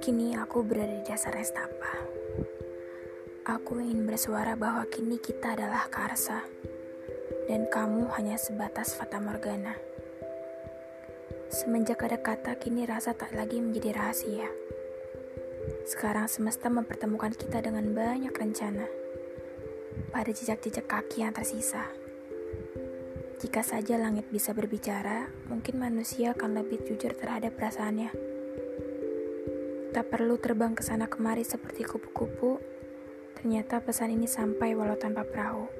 Kini aku berada di dasar estapa. Aku ingin bersuara bahwa kini kita adalah Karsa, dan kamu hanya sebatas Fata Morgana. Semenjak ada kata, kini rasa tak lagi menjadi rahasia. Sekarang semesta mempertemukan kita dengan banyak rencana pada jejak-jejak kaki yang tersisa. Jika saja langit bisa berbicara, mungkin manusia akan lebih jujur terhadap perasaannya. Tak perlu terbang ke sana kemari seperti kupu-kupu, ternyata pesan ini sampai walau tanpa perahu.